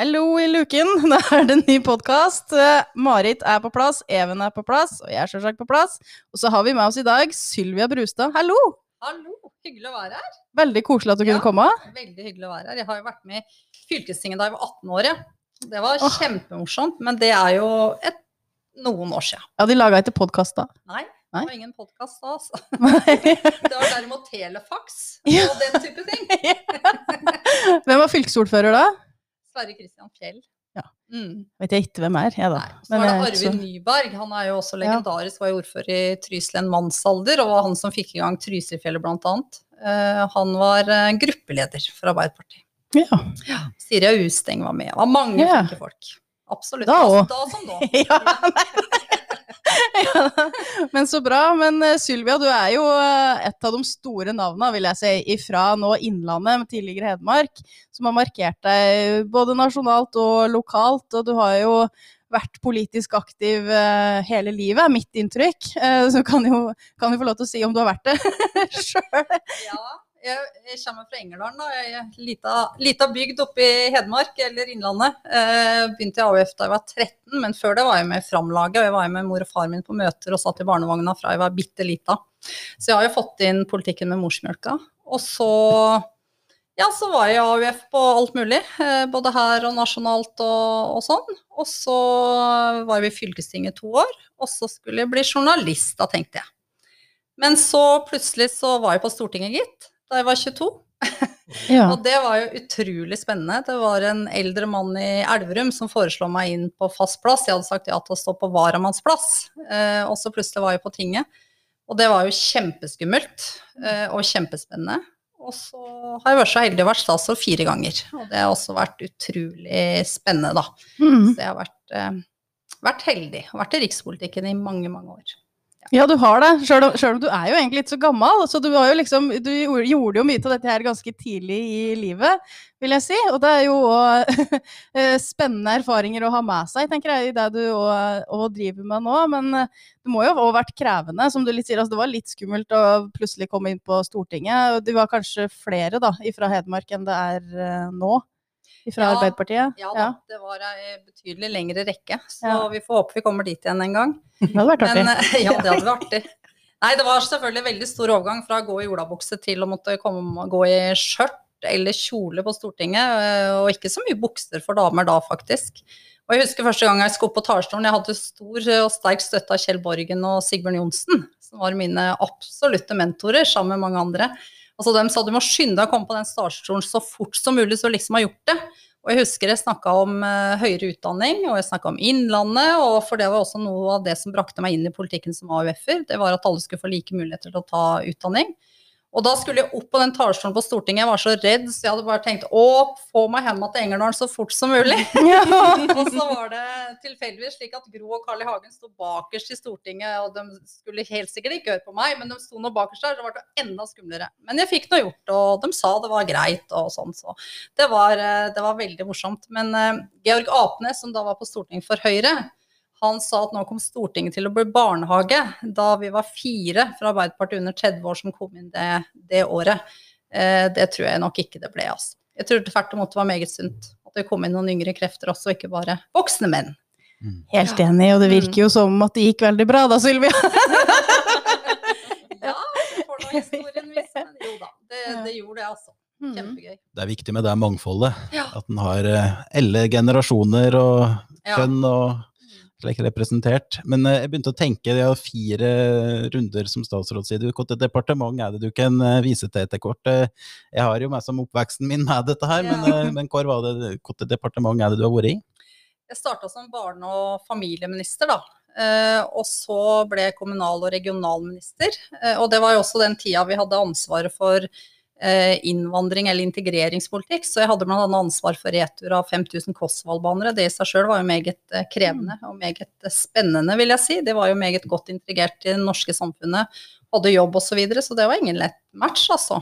Hallo i luken, da er det en ny podkast. Marit er på plass, Even er på plass, og jeg er selvsagt på plass. Og så har vi med oss i dag Sylvia Brustad. Hallo! Hallo, hyggelig å være her. Veldig koselig at du Ja. kunne komme. Veldig hyggelig å være her. Jeg har jo vært med i fylkestinget da jeg var 18 år. Det var oh. kjempemorsomt, men det er jo et, noen år siden. Ja, de laga ikke podkast da. Nei, Nei. det var ingen podkast da, altså. Det var derimot telefax og den type ting. Hvem var fylkesordfører da? Sverre Kristian Fjell. Ja. Mm. Vet jeg ikke hvem er, jeg da. Nei. Så var det Arvid så- Nyberg. Han er jo også legendarisk, var jo ordfører i Trysil en mannsalder, og var han som fikk i gang Trysilfjellet blant annet. Eh, han var uh, gruppeleder for Arbeiderpartiet. Ja. Siri Usteng var med. Det var mange Ja. flinke folk. Absolutt. Da Da, også. da som nei ja. Men så bra. Men eh, Sylvia, du er jo eh, et av de store navna, vil jeg si, ifra nå Innlandet, med tidligere Hedmark, som har markert deg både nasjonalt og lokalt. Og du har jo vært politisk aktiv eh, hele livet, er mitt inntrykk. Så kan jo, kan jo få lov til å si om du har vært det sjøl. Ja, jeg, jeg kommer fra Engerdalen, er lita, lita bygd oppe i Hedmark, eller Innlandet. Eh, begynte i AUF da jeg var 13, men før det var jeg med i Framlaget. Og jeg var med mor og far min på møter og satt i barnevogna fra jeg var bitte lita. Så jeg har jo fått inn politikken med morsmjølka. Og så ja, så var jeg AUF på alt mulig, eh, både her og nasjonalt og, og sånn. Og så var vi i fylkestinget to år, og så skulle jeg bli journalist, da tenkte jeg. Men så plutselig så var jeg på Stortinget, gitt, da jeg var 22. Ja. Og det var jo utrolig spennende. Det var en eldre mann i Elverum som foreslo meg inn på fast plass. Jeg hadde sagt ja til å stå på varamannsplass, eh, og så plutselig var jeg på tinget. Og det var jo kjempeskummelt eh, og kjempespennende. Og så har jeg vært så heldig å være statsråd fire ganger. Og det har også vært utrolig spennende, da. Mm. Så jeg har vært, eh, vært heldig. og Vært i rikspolitikken i mange, mange år. Ja, du har det, sjøl om, om du er jo egentlig ikke så gammel. Så du, liksom, du gjorde jo mye av dette her ganske tidlig i livet, vil jeg si. Og det er jo òg spennende erfaringer å ha med seg, tenker jeg, i det du òg driver med nå. Men eh, det må jo òg vært krevende, som du litt sier. Altså, det var litt skummelt å plutselig komme inn på Stortinget. og Det var kanskje flere da, fra Hedmark enn det er eh, nå? Fra Ja, Arbeiderpartiet? Ja da, det var ei betydelig lengre rekke. Så Ja. vi får håpe vi kommer dit igjen en gang. Det hadde vært artig. Men, eh, ja, det hadde vært artig. Nei, det var selvfølgelig veldig stor overgang fra å gå i olabukse til å måtte komme, gå i skjørt eller kjole på Stortinget, eh, og ikke så mye bukser for damer da, faktisk. Og jeg husker første gang jeg skulle opp på talerstolen, jeg hadde stor og sterk støtte av Kjell Borgen og Sigbjørn Johnsen, som var mine absolutte mentorer, sammen med mange andre. Altså, de sa du må skynde deg å komme på den startstolen så fort som mulig, så liksom har gjort det. Og jeg husker jeg snakka om uh, høyere utdanning, og jeg snakka om Innlandet, og for det var også noe av det som brakte meg inn i politikken som AUF-er. Det var at alle skulle få like muligheter til å ta utdanning. Og da skulle jeg opp på den talerstolen på Stortinget, jeg var så redd, så jeg hadde bare tenkt å, få meg hjem til Engerdalen så fort som mulig. Ja. Og så var det tilfeldigvis slik at Gro og Carl I. Hagen sto bakerst i Stortinget, og de skulle helt sikkert ikke høre på meg, men de sto nå bakerst der, så ble det enda skumlere. Men jeg fikk nå gjort, og de sa det var greit og sånn, så det var, eh, det var veldig morsomt. Men uh, Georg Apnes, som da var på Stortinget for Høyre, han sa at nå kom Stortinget til å bli barnehage, da vi var fire fra Arbeiderpartiet under 30 år som kom inn det, det året. Eh, det tror jeg nok ikke det ble, altså. Jeg tror tvert imot det var meget sunt at det kom inn noen yngre krefter også, ikke bare voksne menn. Helt enig, og det virker jo som at det gikk veldig bra da, Sylvia. Ja, det får nå historien vise, men jo da, det, det gjorde det, altså. Mm. Kjempegøy. Det er viktig med det mangfoldet. Ja. At en har elle alle generasjoner og kjønn og slik representert. Men eh, jeg begynte å tenke, de har fire runder som statsråd, sier du. Hvilket departement er det du kan eh, vise til etter hvert? Eh, Jeg har jo meg som oppveksten min med dette her, men, Ja. men, men hvor var det, hvilket departement er det du har vært i? Jeg starta som barne- og familieminister, da. Og så ble jeg kommunal- og regionalminister. Og det var jo også den tida vi hadde ansvaret for innvandring eller integreringspolitikk. Så jeg hadde bl.a. ansvar for retur av 5000 Kosvold-banere. Det i seg sjøl var jo meget eh, krevende og meget eh, spennende, vil jeg si. De var jo meget godt integrert i det norske samfunnet, hadde jobb osv. Så, videre, så det var ingen lett match, altså.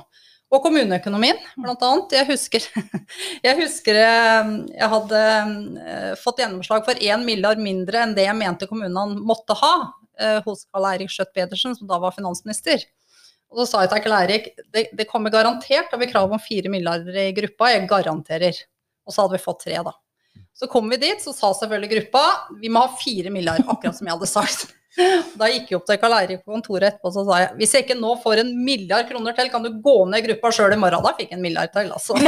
Og kommuneøkonomien, blant annet. Jeg husker, jeg, husker eh, jeg hadde eh, fått gjennomslag for én milliard mindre enn det jeg mente kommunene måtte ha eh, hos Karl Eirik Skjøtt Pedersen, som da var finansminister. Og så sa jeg til Karl Eirik det, det kommer garantert å bli krav om fire milliarder i gruppa, jeg garanterer. Og så hadde vi fått tre, da. Så kom vi dit, så sa selvfølgelig gruppa vi må ha fire milliarder, akkurat som jeg hadde sagt. Da gikk jeg opp til Karl Eirik på kontoret etterpå så sa jeg hvis jeg ikke nå får en milliard kroner til, kan du gå ned i gruppa sjøl i morgen. Da fikk jeg en milliard til, altså.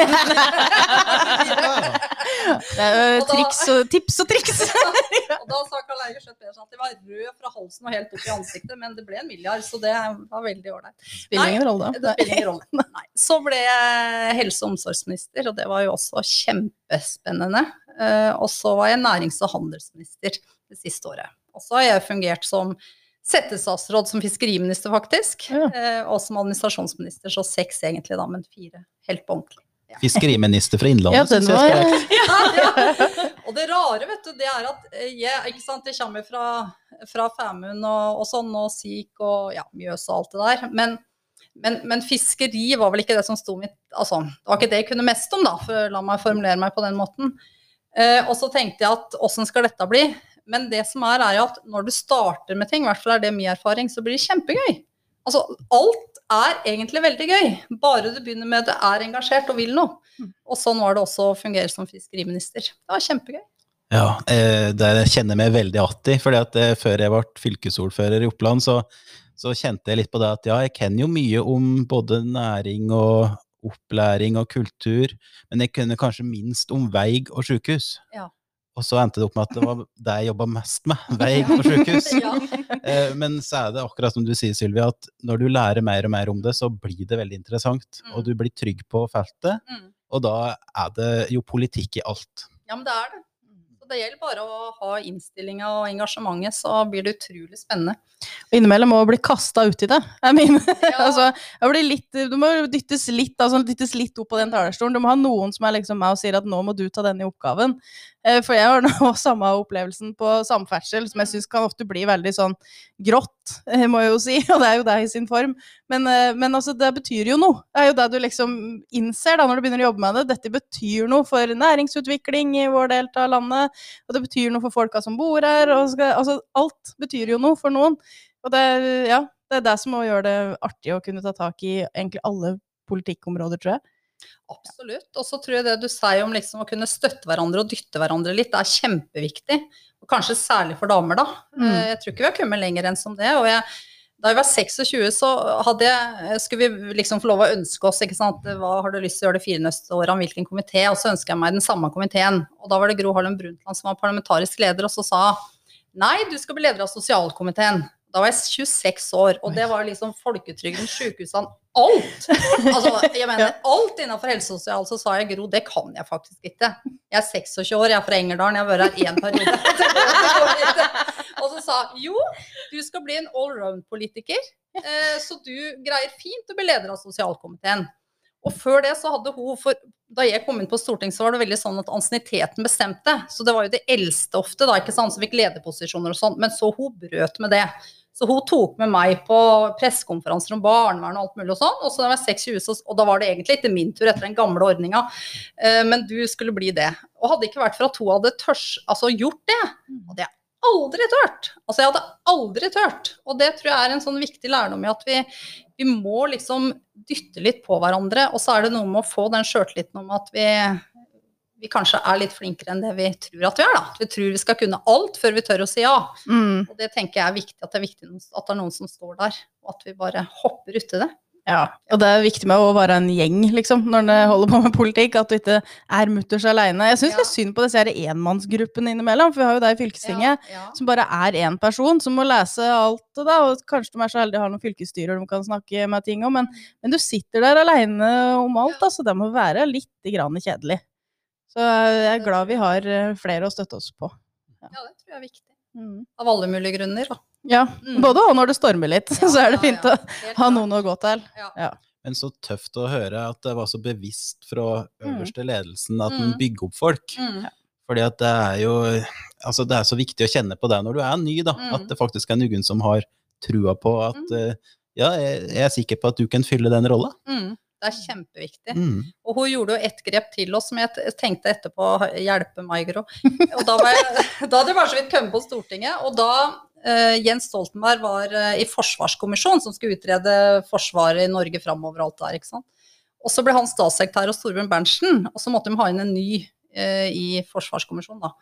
Det er jo triks og tips og triks. Og da sa Karl Eirik Pedersen at de var rød fra halsen og helt opp i ansiktet, men det ble en milliard, så det var veldig ålreit. Spiller ingen rolle. Det spiller ingen rolle. Nei. Så ble jeg helse- og omsorgsminister, og det var jo også kjempespennende. Eh, Og så var jeg nærings- og handelsminister det siste året. Og så har jeg fungert som settestatsråd som fiskeriminister, faktisk. Ja. eh, Og som administrasjonsminister, så seks egentlig, da, men fire helt på ordentlig. Fiskeriminister fra Ja, Innlandet, ja, syns jeg var Ja. Og det rare, vet du, det er at eh, jeg, ikke sant, jeg kommer fra, fra Femund og, og sånn, og Sik og ja, Mjøs og alt det der. Men, men, men fiskeri var vel ikke det som sto mitt Altså, det var ikke det jeg kunne mest om, da, for la meg formulere meg på den måten. Eh, og så tenkte jeg at åssen skal dette bli? Men det som er, er at når du starter med ting, i hvert fall er det min erfaring, så blir det kjempegøy. Altså, alt er egentlig veldig gøy, bare du begynner med det, er engasjert og vil noe. Og sånn var det også å fungere som fiskeriminister. Det var kjempegøy. Ja, eh, det kjenner jeg meg veldig att i. fordi at eh, før jeg ble fylkesordfører i Oppland, så, så kjente jeg litt på det at ja, jeg kjenner jo mye om både næring og opplæring og kultur, men jeg kunne kanskje minst om vei og sykehus. Ja. Og så endte det opp med at det var det jeg jobba mest med, vei på sykehus. Ja. Eh, Men så er det akkurat som du sier, Sylvia, at når du lærer mer og mer om det, så blir det veldig interessant. Mm. Og du blir trygg på feltet, Mm. og da er det jo politikk i alt. ja, men det er det. Det gjelder bare å ha innstillinga og engasjementet, så blir det utrolig spennende. Og innimellom må bli kasta uti det. Jeg mener, Ja. altså, jeg blir litt, du må dyttes litt, altså, dyttes litt opp på den talerstolen. Du må ha noen som er liksom meg og sier at nå må du ta denne oppgaven. Eh, For jeg har nå samme opplevelsen på samferdsel, som jeg syns kan ofte bli veldig sånn grått, eh, må jeg jo si. Og det er jo det i sin form. Men, eh, men altså, det betyr jo noe. Det er jo det du liksom innser da når du begynner å jobbe med det. Dette betyr noe for næringsutvikling i vår del av landet, og det betyr noe for folka som bor her. Og skal, altså, alt betyr jo noe for noen. Og det, er- ja, det er det som må gjøre det artig å kunne ta tak i egentlig alle politikkområder, tror jeg. Absolutt. Og så tror jeg det du sier om liksom å kunne støtte hverandre og dytte hverandre litt, det er kjempeviktig. Og kanskje særlig for damer, da. Mm. Eh, Jeg tror ikke vi har kommet lenger enn som det. Og jeg, da jeg var 26, så jeg, skulle vi liksom få lov å ønske oss ikke sant? hva har du lyst til å gjøre de fire neste årene, hvilken komité, og så ønska jeg meg den samme komiteen. Og da var det Gro Harlem Brundtland som var parlamentarisk leder, og så sa nei, du skal bli leder av sosialkomiteen. Da var jeg 26 år, og det var liksom folketrygden, sykehusene, alt. Altså, jeg mener, alt innenfor helse og sosial, så sa jeg Gro, det kan jeg faktisk ikke. Jeg er 26 år, jeg er fra Engerdalen, jeg har vært her én periode. Og så sa jo, du skal bli en allround-politiker, eh, så du greier fint å bli leder av sosialkomiteen. Og før det så hadde hun, for da jeg kom inn på Stortinget, så var det veldig sånn at ansienniteten bestemte. Så det var jo de eldste ofte, da, ikke sant, som fikk lederposisjoner og sånn. Men så hun brøt med det. Så hun tok med meg på pressekonferanser om barnevern og alt mulig og sånn. Og så da jeg var 26, og da var det egentlig ikke min tur etter den gamle ordninga, eh, men du skulle bli det. Og hadde ikke vært for at hun hadde tørs, altså gjort det, hadde jeg aldri tørt. Altså jeg hadde aldri tørt. Og det tror jeg er en sånn viktig lærdom i at vi, vi må liksom dytte litt på hverandre. Og så er det noe med å få den sjøltilliten om at vi, vi kanskje er litt flinkere enn det vi tror at vi er. da. Vi tror vi skal kunne alt før vi tør å si ja. Mm. Og det tenker jeg er viktig, at det er viktig at det er noen som står der, og at vi bare hopper uti det. Ja, og det er viktig med å være en gjeng, liksom, når en holder på med politikk. At du ikke er mutters aleine. Jeg syns Ja. litt synd på disse enmannsgruppene innimellom, for vi har jo det i fylkestinget. Ja, ja. Som bare er én person som må lese alt da, og kanskje de er så heldige å ha noen fylkesstyrer de kan snakke med ting om, men, men du sitter der aleine om alt, Ja. altså. Det må være litt kjedelig. Så jeg er glad vi har eh, flere å støtte oss på. ja, det tror jeg er viktig. Mm. Av alle mulige grunner. Da. Ja, Mm. både og når det stormer litt, så er det fint ja, å ha noen å gå til. Ja. Men så tøft å høre at det var så bevisst fra Mm. øverste ledelsen at en Mm. bygger opp folk. Mm. Fordi at det er jo Altså, det er så viktig å kjenne på det når du er ny, da. Mm. At det faktisk er noen som har trua på at Mm. eh, Ja, jeg, jeg er sikker på at du kan fylle den rolla. Mm. Det er kjempeviktig. Mm. Og hun gjorde jo ett grep til oss som jeg tenkte etterpå hjelpe meg, Gro. Og da, var jeg, da hadde jeg bare så vidt kommet på Stortinget, og da uh, Jens Stoltenberg var uh, i forsvarskommisjonen som skulle utrede forsvaret i Norge framover og alt der, ikke sant. Og så ble han statssekretær hos Torbjørn Berntsen, og så måtte de ha inn en ny uh, i Forsvarskommisjonen, da.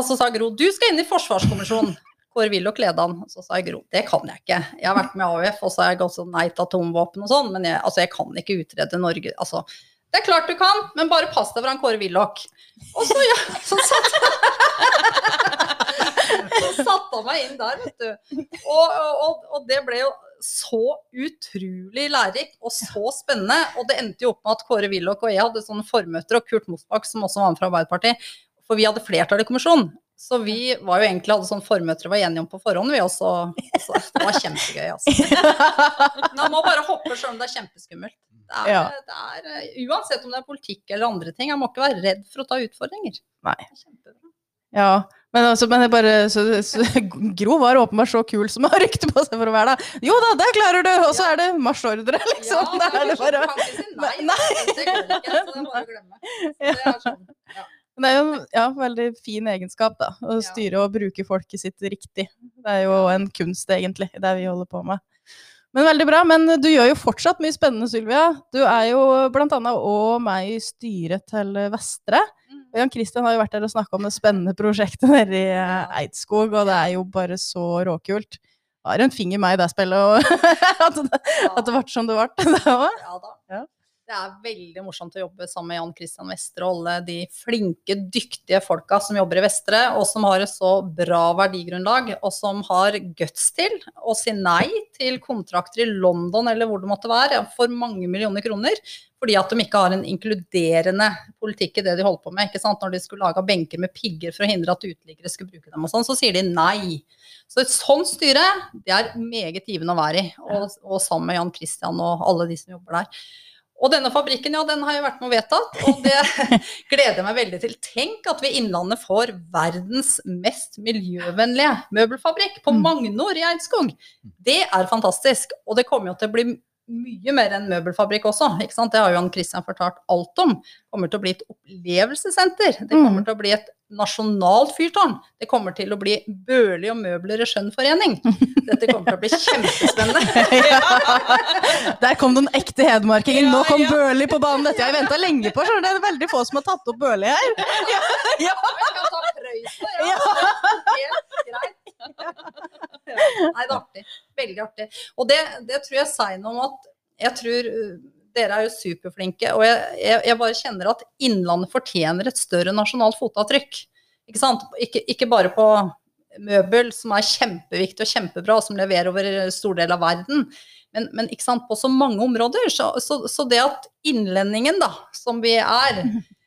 Og så sa Gro du skal inn i Forsvarskommisjonen. Kåre Willoch leda han. Så sa jeg Gro det kan jeg ikke. Jeg har vært med AUF, og så har jeg gått sånn nei til atomvåpen og sånn, men jeg, altså, jeg kan ikke utrede Norge altså, Det er klart du kan, men bare pass deg for han Kåre Willoch. Og så, ja, så satt Så satte han meg inn der, vet du. Og, og, og det ble jo så utrolig lærerikt og så spennende. Og det endte jo opp med at Kåre Willoch og jeg hadde sånne formøter, og Kurt Mosbakk, som også var med fra Arbeiderpartiet, for vi hadde flertall i kommisjonen. Så vi var jo egentlig hadde sånne formøter og var enige om på forhånd, vi også. Så det var kjempegøy, altså. Man må bare hoppe sjøl om det er kjempeskummelt. Det er, Ja. det er, eh, uansett om det er politikk eller andre ting, jeg må ikke være redd for å ta utfordringer. Nei. Ja, men, altså, men det bare, så, så, Gro var åpenbart så kul som har rykte på seg for å være da. Jo da, det klarer du! Og så er det marsjordre, liksom. Ja, det er det bare... kan ikke si nei. Nei. Det går ikke, så det er bare å glemme. Så det er sånn. Men det er jo en ja, veldig fin egenskap, da. Å styre og bruke folket sitt riktig. Det er jo en kunst, egentlig, det vi holder på med. Men veldig bra. Men du gjør jo fortsatt mye spennende, Sylvia. Du er jo blant annet meg i styret til Vestre. Og Jan Christian har jo vært der og snakka om det spennende prosjektet nede i eh, Eidskog, og det er jo bare så råkult. Har en finger med i det spillet, og at det, at det ble som det ble. Det. Ja da. Det er veldig morsomt å jobbe sammen med Jan Christian Vestre og alle de flinke, dyktige folka som jobber i Vestre, og som har et så bra verdigrunnlag, og som har guts til å si nei til kontrakter i London eller hvor det måtte være, for mange millioner kroner, fordi at de ikke har en inkluderende politikk i det de holder på med. ikke sant? Når de skulle lage benker med pigger for å hindre at uteliggere skulle bruke dem, og sånn, så sier de nei. Så et sånt styre, det er meget givende å være i, og, og sammen med Jan Christian og alle de som jobber der. Og denne fabrikken, ja, den har jeg vært med og vedtatt, og det gleder jeg meg veldig til. Tenk at vi i Innlandet får verdens mest miljøvennlige møbelfabrikk på Mm. Magnor i Eidskog. Det er fantastisk, og det kommer jo til å bli mye mer enn møbelfabrikk også. ikke sant? Det har jo han Christian fortalt alt om. Det kommer til å bli et opplevelsessenter. Det kommer Mm. til å bli et nasjonalt fyrtårn. Det kommer til å bli Børli og møbler i skjønnforening. Dette kommer til å bli kjempespennende. Ja. Der kom den ekte hedmarkingen. Nå kom ja. Børli på banen. Dette har jeg venta lenge på. skjønner. Det er veldig få som har tatt opp Børli her. Ja, ja. Ja. Nei, det er artig. Veldig artig. Og det, det tror jeg sier noe om at jeg tror uh, dere er jo superflinke, og jeg, jeg, jeg bare kjenner at Innlandet fortjener et større nasjonalt fotavtrykk. Ikke sant? Ikke, ikke bare på møbel, som er kjempeviktig og kjempebra, og som leverer over stor del av verden, men, men ikke sant? på så mange områder. Så, så, så det at innlendingen, da, som vi er,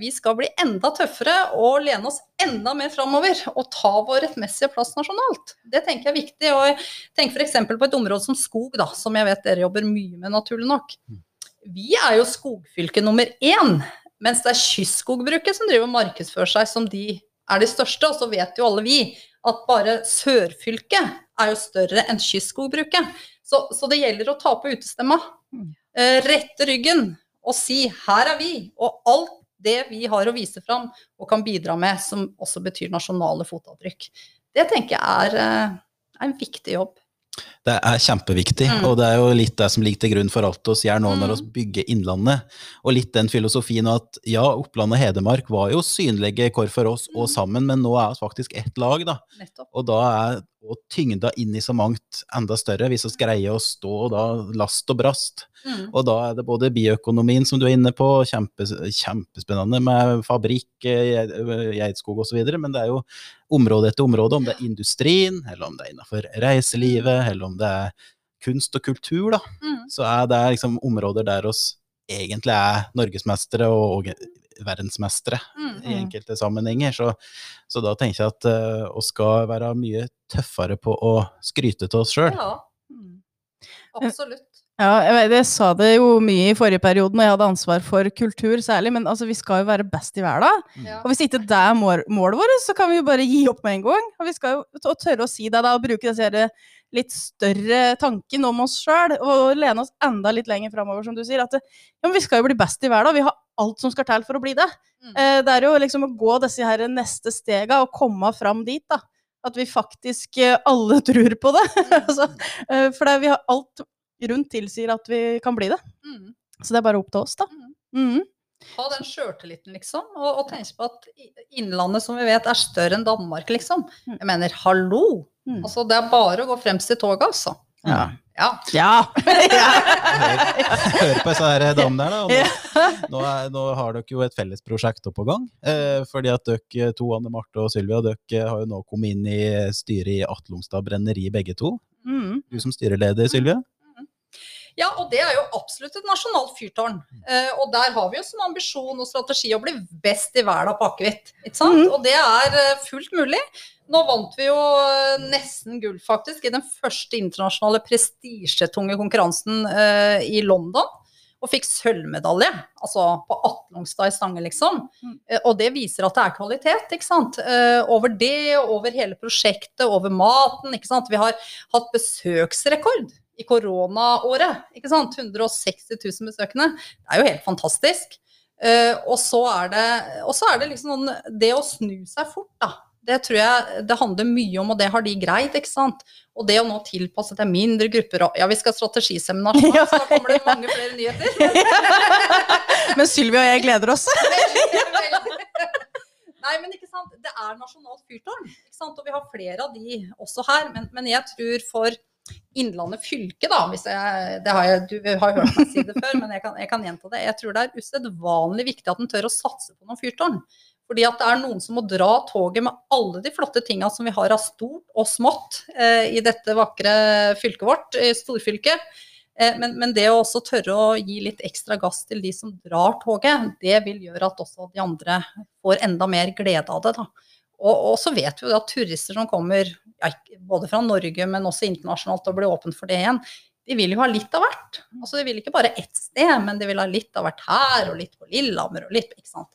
vi skal bli enda tøffere og lene oss enda mer framover og ta vår rettmessige plass nasjonalt. Det tenker jeg er viktig. Og jeg tenker f.eks. på et område som skog, da, som jeg vet dere jobber mye med, naturlig nok. Vi er jo skogfylke nummer én, mens det er kystskogbruket som driver og markedsfører seg som de er de største. Og så vet jo alle vi at bare sørfylket er jo større enn kystskogbruket. Så, så det gjelder å ta på utestemma. Mm. Eh, rette ryggen og si 'her er vi', og alt det vi har å vise fram og kan bidra med, som også betyr nasjonale fotavtrykk. Det tenker jeg er, eh, er en viktig jobb. Det er kjempeviktig, Mm. og det er jo litt det som ligger til grunn for alt oss gjør nå når Mm. vi bygger Innlandet. Og litt den filosofien at ja, Oppland og Hedmark var jo synlige kår for oss og Mm. sammen, men nå er vi faktisk ett lag, da. Nettopp. Og da er og tyngda inn i så mangt enda større, hvis vi greier å stå da last og brast. Mm. Og da er det både bioøkonomien, som du er inne på, kjempe, kjempespennende med fabrikk, Geitskog i Eidskog osv., men det er jo område etter område, om det er industrien, eller om det er innenfor reiselivet, eller om det er kunst og kultur, da. Mm. Så er det liksom områder der oss egentlig er norgesmestere og, og verdensmestere Mm. i enkelte sammenhenger. Så, så da tenker jeg at uh, vi skal være mye tøffere på å skryte til oss sjøl. Ja, Mm. absolutt. Ja, jeg, vet, jeg sa det jo mye i forrige periode når jeg hadde ansvar for kultur særlig, men altså, vi skal jo være best i verden. Ja. Og hvis ikke det er målet vårt, så kan vi jo bare gi opp med en gang. Og vi skal jo tørre å si det da, og bruke disse litt større tanken om oss sjøl, og lene oss enda litt lenger framover, som du sier. At ja, men vi skal jo bli best i verden, vi har alt som skal til for å bli det. Mm. Eh, det er jo liksom å gå disse her neste stega og komme fram dit, da. At vi faktisk eh, alle tror på det. altså, eh, for det, vi har alt rundt tilsier at vi kan bli det. Mm. Så det er bare opp til oss, da. Mm. Mhm. Ha den sjøltilliten, liksom. Og, og tenke på at Innlandet, som vi vet, er større enn Danmark, liksom. Mm. Jeg mener, hallo! Mm. Altså, det er bare å gå fremst i toget, altså. Ja. Ja. Ja! Hør på disse her damene der, da. Nå, nå, er, nå har dere jo et felles prosjekt oppe på gang. Eh, fordi at dere to, Anne Marte og Sylvia, dere har jo nå kommet inn i styret i Atlungstad brenneri begge to. Mm. Du som styreleder, Sylvia. Ja, og det er jo absolutt et nasjonalt fyrtårn. Eh, og der har vi jo som ambisjon og strategi å bli best i verden på akevitt. Ikke sant? Mhm. Og det er eh, fullt mulig. Nå vant vi jo eh, nesten gull, faktisk, i den første internasjonale prestisjetunge konkurransen uh, i London. Og fikk sølvmedalje, altså på Atlongstad i Stange, liksom. Mm. Uh, og det viser at det er kvalitet, ikke sant. Uh, over det, over hele prosjektet, over maten, ikke sant. Vi har hatt besøksrekord i koronaåret. ikke sant? 160 000 besøkende. Det er jo helt fantastisk. Og så er det, og så er det liksom Det å snu seg fort, da. Det tror jeg det handler mye om, og det har de greid. ikke sant? Og det å nå tilpasse til mindre grupper og Ja, vi skal ha strategiseminar snart, så da kommer det mange flere nyheter. Men Sylvia og jeg gleder oss. Nei, men ikke sant. Det er nasjonalt fyrtårn. Ikke sant? Og vi har flere av de også her. Men, men jeg tror for Innlandet fylke, da, hvis jeg, det har jeg, du har hørt meg si det før, men jeg kan, jeg kan gjenta det. Jeg tror det er usedvanlig viktig at en tør å satse på noen fyrtårn. Fordi at det er noen som må dra toget med alle de flotte tinga som vi har av stort og smått eh, i dette vakre fylket vårt, i storfylket. Eh, men, men det å også tørre å gi litt ekstra gass til de som drar toget, det vil gjøre at også de andre får enda mer glede av det. Da. Og, og så vet vi jo at turister som kommer ja, både fra Norge, men også internasjonalt og blir åpent for det igjen, de vil jo ha litt av hvert. Altså, de vil ikke bare ett sted, men de vil ha litt av hvert her, og litt på Lillehammer, og litt, ikke sant.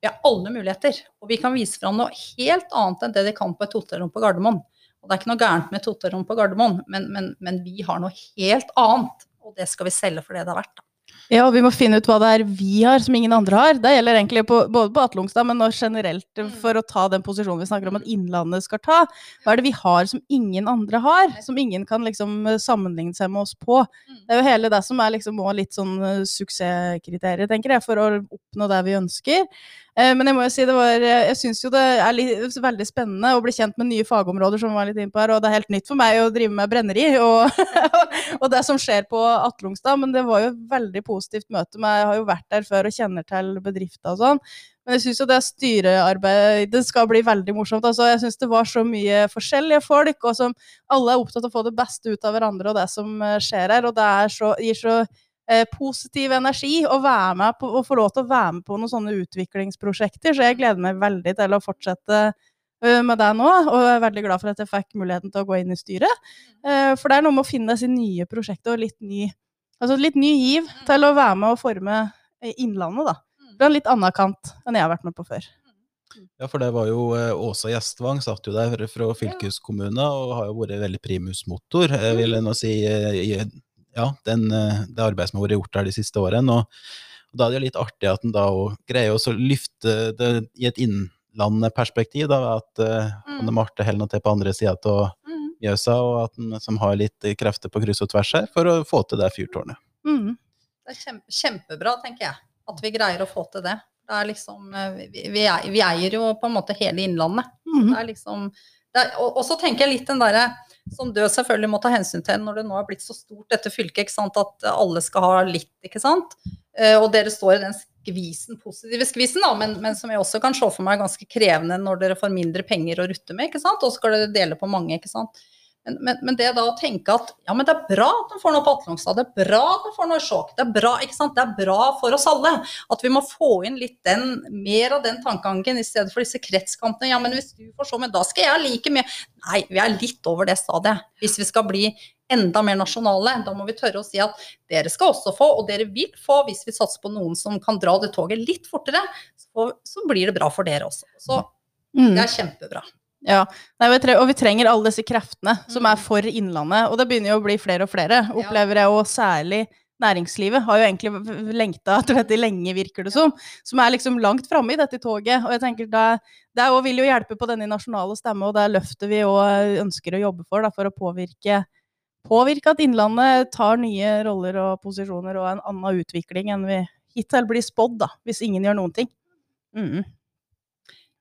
Vi har alle muligheter, og vi kan vise fram noe helt annet enn det de kan på et hotellrom på Gardermoen. Og det er ikke noe gærent med et hotellrom på Gardermoen, men, men, men vi har noe helt annet, og det skal vi selge for det det er verdt. Ja, og vi må finne ut hva det er vi har som ingen andre har. Det gjelder egentlig på, både på Atlungstad, men nå generelt eh, for å ta den posisjonen vi snakker om at Innlandet skal ta. Hva er det vi har som ingen andre har? Som ingen kan liksom eh, sammenligne seg med oss på. Det er jo hele det som er liksom litt sånn eh, suksesskriteriet, tenker jeg, for å oppnå det vi ønsker. Eh, Men jeg må jo si det var Jeg syns jo det er litt, veldig spennende å bli kjent med nye fagområder, som var litt inne på her, og det er helt nytt for meg å drive med brenneri og, og det som skjer på Atlungstad. Men det var jo et veldig positivt møte med Jeg har jo vært der før og kjenner til bedrifter og sånn. Men jeg syns jo det styrearbeidet skal bli veldig morsomt. Altså, jeg syns det var så mye forskjellige folk, og som alle er opptatt av å få det beste ut av hverandre og det som eh, skjer her. Og det så, gir så eh, positiv energi og, være med på, og, få lov til å være med på noen sånne utviklingsprosjekter. Så jeg gleder meg veldig til å fortsette eh, med det nå, og jeg er veldig glad for at jeg fikk muligheten til å gå inn i styret. Eh, For det er noe med å finne disse nye prosjekter og litt ny, altså litt ny giv til å være med og forme eh, Innlandet, da. Fra en litt annen kant enn jeg har vært med på før. Ja, for det var jo eh, Åsa Gjestvang satt jo der fra fylkeskommunen og har jo vært veldig primus motor, eh, vil jeg nå si, eh, ja, den, eh, det arbeidet som har vært gjort der de siste årene. Og, og da er det jo litt artig at en da òg greier å så løfte det i et innlandperspektiv, da, at uh, Mm. Anne Marte holder noe til på andre sida av Mm. Mjøsa, og at en som har litt eh, krefter på kryss og tvers her, for å få til det fyrtårnet. Mm. Det er kjempe, kjempebra, tenker jeg, at vi greier å få til det. Det er liksom, eh, vi, vi eier jo på en måte hele Innlandet. Mm. Det er liksom, det er, og, og så tenker jeg litt den derre som du selvfølgelig må ta hensyn til når det nå er blitt så stort, dette fylket, ikke sant, at alle skal ha litt, ikke sant. Eh, og dere står i den skvisen, positive skvisen, da, men, men som jeg også kan se for meg er ganske krevende når dere får mindre penger å rutte med, ikke sant, og skal dere dele på mange, ikke sant. Men, men, men det da å tenke at ja, men det er bra at de får noe på Atlongstad, det er bra at de får noe Skjåk, det er bra, ikke sant? Det er bra for oss alle. At vi må få inn litt den, mer av den tankegangen i stedet for disse kretskampene. Ja, men hvis du får så, men da skal jeg like mye. Nei, vi er litt over det stadiet. Hvis vi skal bli enda mer nasjonale, da må vi tørre å si at dere skal også få, og dere vil få, hvis vi satser på noen som kan dra det toget litt fortere, så, så blir det bra for dere også. Så Mm. det er kjempebra. Ja, Nei, vi trenger, og vi trenger alle disse kreftene som Mm. er for Innlandet. Og det begynner jo å bli flere og flere, opplever jeg. Og særlig næringslivet har jo egentlig lengta etter dette lenge, virker det som. Som er liksom langt framme i dette toget. Og jeg tenker det også vil jo hjelpe på denne nasjonale stemme, og det er løftet vi òg ønsker å jobbe for, da, for å påvirke Påvirke at Innlandet tar nye roller og posisjoner og en annen utvikling enn vi hittil blir spådd, da, hvis ingen gjør noen ting. Mm.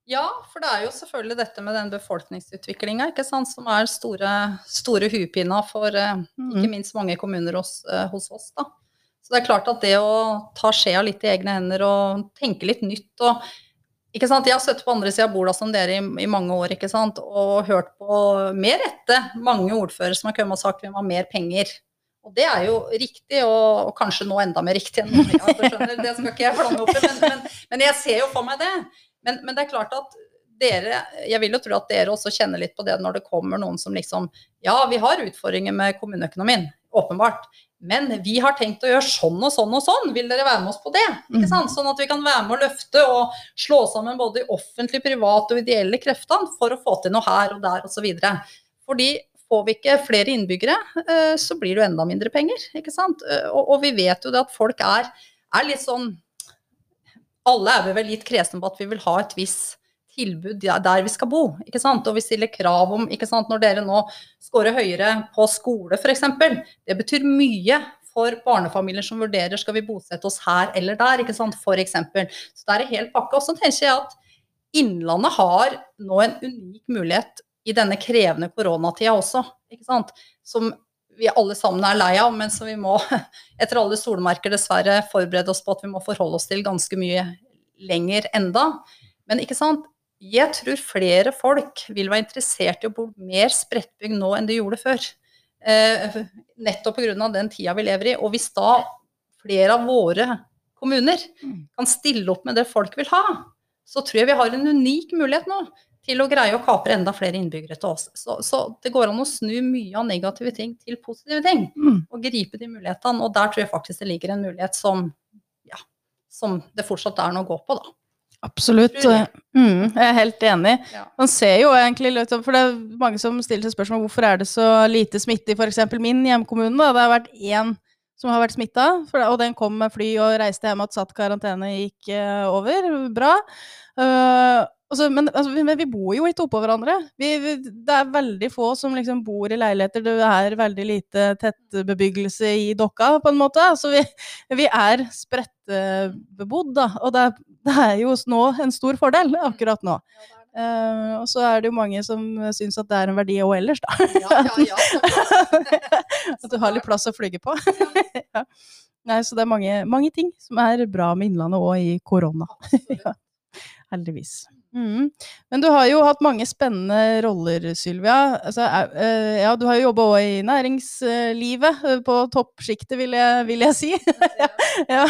Ja, for det er jo selvfølgelig dette med den befolkningsutviklinga som er store, store huepina for eh, ikke minst mange kommuner hos, eh, hos, oss. da. Så det er klart at det å ta skjea litt i egne hender og tenke litt nytt og ikke sant? Jeg har sittet på andre sida av bordet som dere i, i, mange år ikke sant? og hørt på med rette mange ordførere som har kommet og sagt vi må ha mer penger. Og det er jo riktig, og, og kanskje nå enda mer riktig enn noe. skjønner, det skal ikke jeg blande opp i, men, men, men, jeg ser jo for meg det. Men, men, det er klart at dere Jeg vil jo tro at dere også kjenner litt på det når det kommer noen som liksom Ja, vi har utfordringer med kommuneøkonomien, åpenbart. Men vi har tenkt å gjøre sånn og sånn og sånn. Vil dere være med oss på det? Ikke mm. sant? Sånn at vi kan være med å løfte og slå sammen både de offentlige, private og ideelle kreftene for å få til noe her og der osv. Fordi får vi ikke flere innbyggere, eh, så blir det jo enda mindre penger. ikke sant? Eh, og, og vi vet jo det at folk er, er litt sånn alle er vi vel litt kresne på at vi vil ha et visst tilbud der vi skal bo. ikke sant? Og vi stiller krav om ikke sant? Når dere nå scorer høyere på skole f.eks. Det betyr mye for barnefamilier som vurderer skal vi bosette oss her eller der. ikke sant? Eksempel. Så det er en hel pakke. Og så tenker jeg at Innlandet har nå en unik mulighet i denne krevende koronatida også. ikke sant? Som vi alle sammen er lei av, men som vi må, etter alle solmerker, dessverre forberede oss på at vi må forholde oss til ganske mye lenger enda. Men ikke sant, jeg tror flere folk vil være interessert i å bo mer spredtbygd nå enn de gjorde før. Eh, nettopp pga. den tida vi lever i. Og hvis da flere av våre kommuner kan stille opp med det folk vil ha, så tror jeg vi har en unik mulighet nå til å greie å kapre enda flere innbyggere til oss. Så, så, det går an å snu mye av negative ting til positive ting. Mm. Og gripe de mulighetene. Og der tror jeg faktisk det ligger en mulighet som, ja, som det fortsatt er noe å gå på, da. Absolutt. Mm, jeg er helt enig. Ja. Man ser jo egentlig For det er mange som stiller seg spørsmål hvorfor er det så lite smitte i f.eks. min hjemkommune. Da. Det har vært én som har vært smitta, og den kom med fly og reiste hjem og satt karantene, gikk uh, over. Bra. Uh, Altså, men, altså, men, vi bor jo ikke oppå hverandre. Vi, vi, det er veldig få som liksom bor i leiligheter. Det er veldig lite tettbebyggelse i Dokka, på en måte. Så vi, vi er spredtbebodd, da. Og det er, det er, jo nå en stor fordel akkurat nå. Uh, og så er det jo mange som syns at det er en verdi òg ellers, da. Ja, ja, ja. at du har litt plass å flyge på. ja. Nei, så det er mange, mange, ting som er bra med Innlandet òg i korona. Heldigvis. Mm. Men du har jo hatt mange spennende roller, Sylvia. Altså, uh, ja, du har jo jobba òg i næringslivet, uh, på toppsjiktet, vil, vil, jeg si. ja,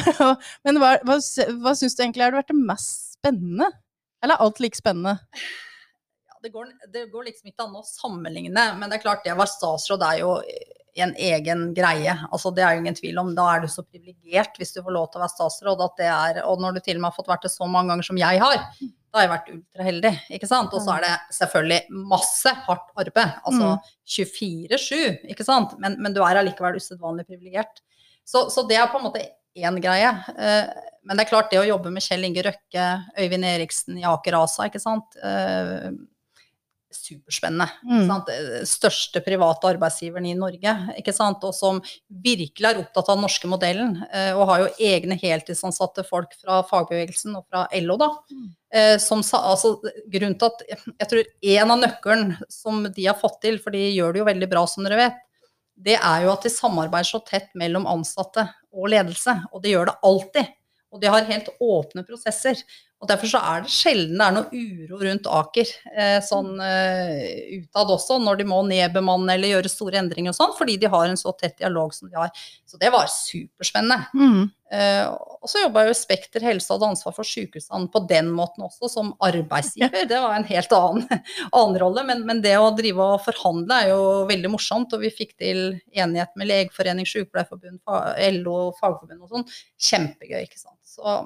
men hva, hva, hva syns du egentlig har vært det mest spennende? Eller er alt like spennende? Ja, det, går, det går liksom ikke an å sammenligne, men det er klart, det å være statsråd er jo en egen greie. Altså, det er jo ingen tvil om. Da er du så privilegert hvis du får lov til å være statsråd. At det er, og når du til og med har fått vært det så mange ganger som jeg har, da har jeg vært ultraheldig. ikke sant? Og så er det selvfølgelig masse hardt arbeid. Altså 24-7, mm. ikke sant. Men, men, du er allikevel usedvanlig privilegert. Så, så, det er på en måte én greie. Eh, men det er klart, det å jobbe med Kjell Inge Røkke, Øyvind Eriksen i Aker ASA, ikke sant. Eh, superspennende. Mm. Største private arbeidsgiveren i Norge, ikke sant? og som virkelig er opptatt av den norske modellen. Eh, og har jo egne heltidsansatte folk fra fagbevegelsen og fra LO, da. Mm. Eh, som, altså, grunnen til at Jeg tror en av nøkkelen som de har fått til, for de gjør det jo veldig bra, som dere vet, det er jo at de samarbeider så tett mellom ansatte og ledelse. Og de gjør det alltid. Og de har helt åpne prosesser. Og Derfor så er det sjelden det er noe uro rundt Aker eh, sånn eh, utad også, når de må nedbemanne eller gjøre store endringer og sånn, fordi de har en så tett dialog som de har. Så det var superspennende. Mm. Eh, og så jobba jo Spekter helse og hadde ansvar for sykehusene på den måten også, som arbeidsgiver. Det var en helt annen, annen rolle, men, men, det å drive og forhandle er jo veldig morsomt. Og vi fikk til enighet med Legeforening, Sykepleierforbund, LO, Fagforbund og sånn. Kjempegøy, ikke sant. Så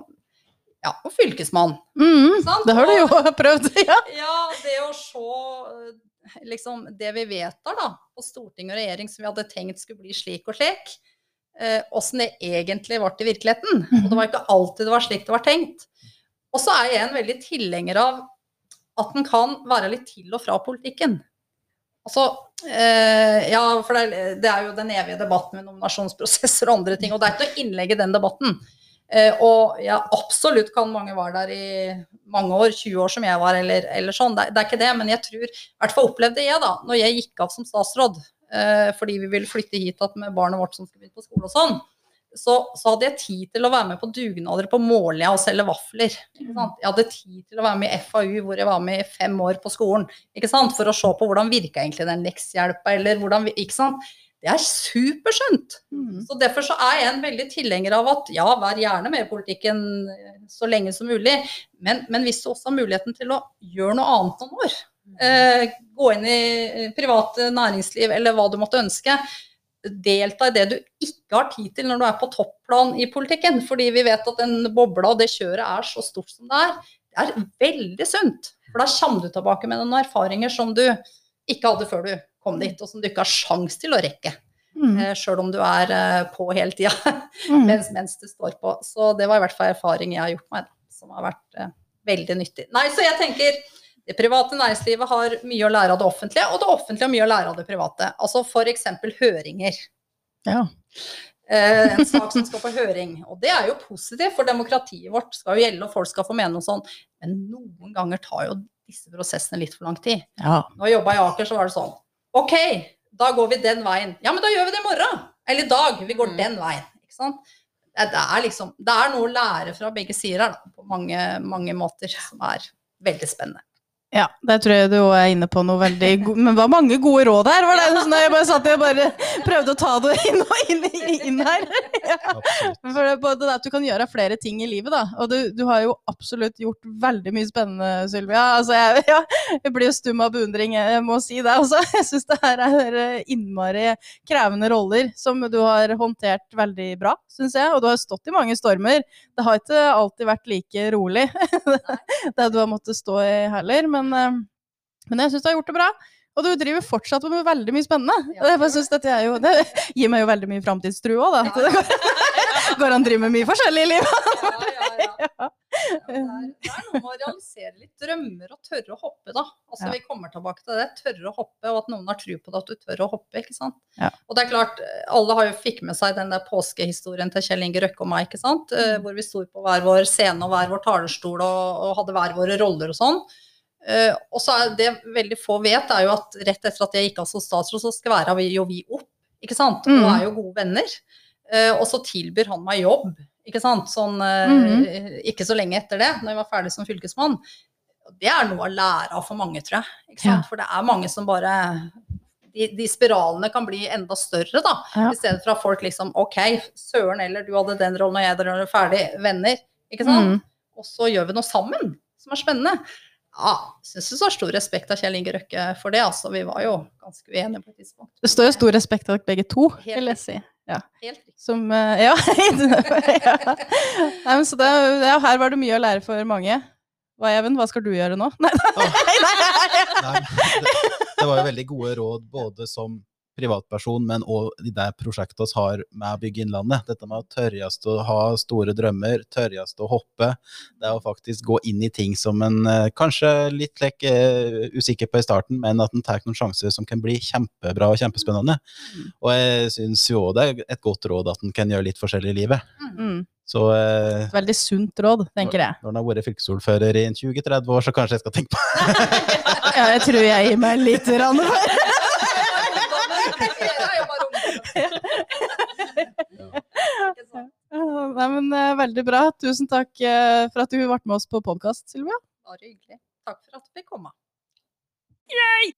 ja, og fylkesmann. Mm, det har du jo prøvd. Ja. ja, det å se liksom, det vi vedtar da, på storting og regjering som vi hadde tenkt skulle bli slik og slik, åssen eh, det egentlig ble i virkeligheten. Og det var ikke alltid det var slik det var tenkt. Og så er jeg en veldig tilhenger av at den kan være litt til og fra politikken. Altså, eh, ja, for det det er, jo den evige debatten med nominasjonsprosesser og andre ting, og det er ikke noe innlegg i den debatten. Eh, og ja, absolutt kan mange være der i mange år, 20 år som jeg var, eller, eller sånn. Det, det, er ikke det, men jeg tror, i hvert fall opplevde jeg da, når jeg gikk av som statsråd, eh, fordi vi ville flytte hit med barnet vårt som skulle begynne på skole og sånn, så, så, hadde jeg tid til å være med på dugnader på Målia og selge vafler. Jeg hadde tid til å være med i FAU, hvor jeg var med i fem år på skolen, for å se på hvordan virka egentlig den leksehjelpa, eller hvordan ikke sant? Det er superskjønt. Mm. Så Derfor så er jeg en veldig tilhenger av at ja, vær gjerne med i politikken eh, så lenge som mulig, men, men, hvis du også har muligheten til å gjøre noe annet noen år, eh, gå inn i privat næringsliv eller hva du måtte ønske, delta i det du ikke har tid til når du er på topplan i politikken. Fordi vi vet at den bobla og det kjøret er så stort som det er. Det er veldig sunt. For da kommer du tilbake med noen erfaringer som du ikke hadde før du kom dit, og som du ikke har sjans til å rekke. Mm. Eh, Sjøl om du er eh, på hele tida mm. mens, mens, du står på. Så det var i hvert fall erfaring jeg har gjort meg, som har vært eh, veldig nyttig. Nei, så jeg tenker det private næringslivet har mye å lære av det offentlige, og det offentlige har mye å lære av det private. Altså f.eks. høringer. Ja. Eh, en sak som skal på høring. Og det er jo positivt, for demokratiet vårt skal jo gjelde, og folk skal få mene noe sånn. Men noen ganger tar jo disse prosessene litt for lang tid. Ja. Når jeg jobba i Aker, så var det sånn OK, da går vi den veien. Ja, men da gjør vi det i morgen. Eller i dag. Vi går mm. den veien. Ikke sant? Det er, liksom, det er noe å lære fra begge sider her, på mange, mange måter, som er veldig spennende. Ja, der tror jeg du er inne på noe veldig god Men det var mange gode råd her. var det sånn Jeg bare satt og bare prøvde å ta det inn, inn, inn her. Ja. For det, både det at du kan gjøre flere ting i livet, da. Og du, du har jo absolutt gjort veldig mye spennende, Sylvia. Altså, jeg, ja, jeg blir jo stum av beundring, jeg må si det. Altså, jeg syns det her er innmari krevende roller som du har håndtert veldig bra, syns jeg. Og du har stått i mange stormer. Det har ikke alltid vært like rolig, det du har måttet stå i heller. Men men, eh, jeg syns du har gjort det bra. Og du driver fortsatt med veldig mye spennende. Ja, jeg synes dette jo, det gir meg jo veldig mye framtidstro òg, da. Ja, ja. Går an å drive med mye forskjellig i livet. Ja, ja, ja. det, det er noe med å realisere litt drømmer og tørre å hoppe, da. Altså Vi kommer tilbake til det. Tørre å hoppe, og at noen har tro på det, at du tør å hoppe. ikke sant? Og det er klart, alle har jo fikk med seg den der påskehistorien til Kjell Inge Røkke og meg, ikke sant? Eh, mm. Hvor vi sto på hver vår scene og hver vår talerstol og, og hadde hver våre roller og sånn. Uh, og så er det veldig få vet, er jo at rett etter at jeg gikk av som statsråd, så skværa vi jo vi opp, ikke sant. Mm. Og er jo gode venner. Uh, og så tilbyr han meg jobb, ikke sant. Sånn uh, mm. ikke så lenge etter det, når jeg var ferdig som fylkesmann. Det er noe å lære av for mange, tror jeg. Ja. For det er mange som bare de, de, spiralene kan bli enda større, da. Ja. I stedet for at folk liksom OK, søren eller du hadde den rollen og jeg den ferdig. Venner. Ikke sant. Mm. Og så gjør vi noe sammen som er spennende. Ja, syns du så stor respekt av Kjell Inge Røkke for det, altså. Vi var jo ganske uenige på et tidspunkt. Det står jo stor respekt av begge to, Helt vil jeg si. Ja. Helt. Som, uh, ja. ja. Nei, så det, ja, her var det mye å lære for mange. Hva, Even, hva skal du gjøre nå? Nei, nei, nei. Det, det var jo veldig gode råd både som privatperson, men òg det prosjektet vi har med å bygge Innlandet. Dette med å tørrest å ha store drømmer, tørrest å hoppe. Det å faktisk gå inn i ting som en eh, kanskje litt like, uh, usikker på i starten, men at en tar noen sjanser som kan bli kjempebra og kjempespennende. Mm. Og jeg syns jo òg det er et godt råd at en kan gjøre litt forskjellig i livet. Mm. Så, uh, Veldig sunt råd, tenker jeg. Når en har vært fylkesordfører i 20-30 år, så kanskje jeg skal tenke på det. Ja, jeg tror jeg gir meg litt rann for Nei, men uh, Veldig bra. Tusen takk uh, for at du ble med oss på podkast, Silvia. Bare hyggelig. Takk for at du fikk komme. Yay!